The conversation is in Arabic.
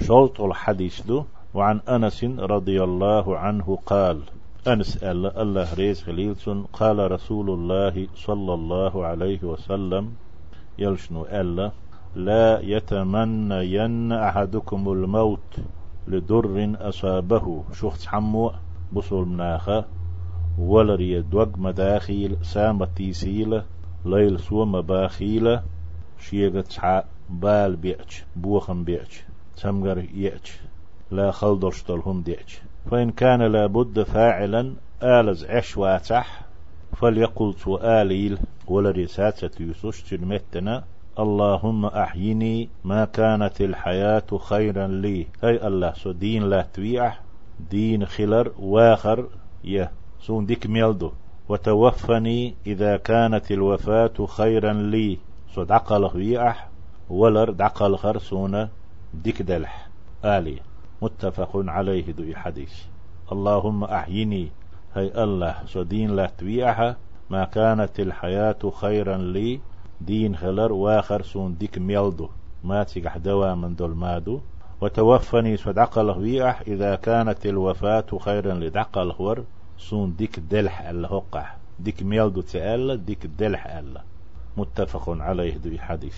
شوط الحديث دو وعن أنس رضي الله عنه قال أنس ألا الله ريز خليلسون قال رسول الله صلى الله عليه وسلم يلشنو ألا لا يتمنين أحدكم الموت لدر أصابه. شخص حمو بصول مناخة ولري دوغ مداخيل سامة تيسيلة ليل سوى مباخيلة شيغة بال بيأتش بوخم بيأتش تمغر يأتش. لا خلدرشتلهم ديأتش. فإن كان لابد فاعلا آلز عش واتح فليقل سؤاليل ولري ساتة يسوش تلمتنا اللهم أحيني ما كانت الحياة خيرا لي. أي الله سو دين لا تويح دين خلر واخر يه سون ديك ميلدو. وتوفني إذا كانت الوفاة خيرا لي. سو دقل ويأح ولر دقل خرسونة ديك دلح. آلي. متفق عليه دو حديث. اللهم أحيني. هي الله. سو دين لا تويح ما كانت الحياة خيرا لي. دين خلر وآخر سون ديك ميلدو. ما تيقح دوا من دول مادو. وتوفني صدق ويأح إذا كانت الوفاة خيرا لدق الهور سون ديك دلح اللي ديك ميلدو تألا ديك دلح ألا متفق عليه دي حديث.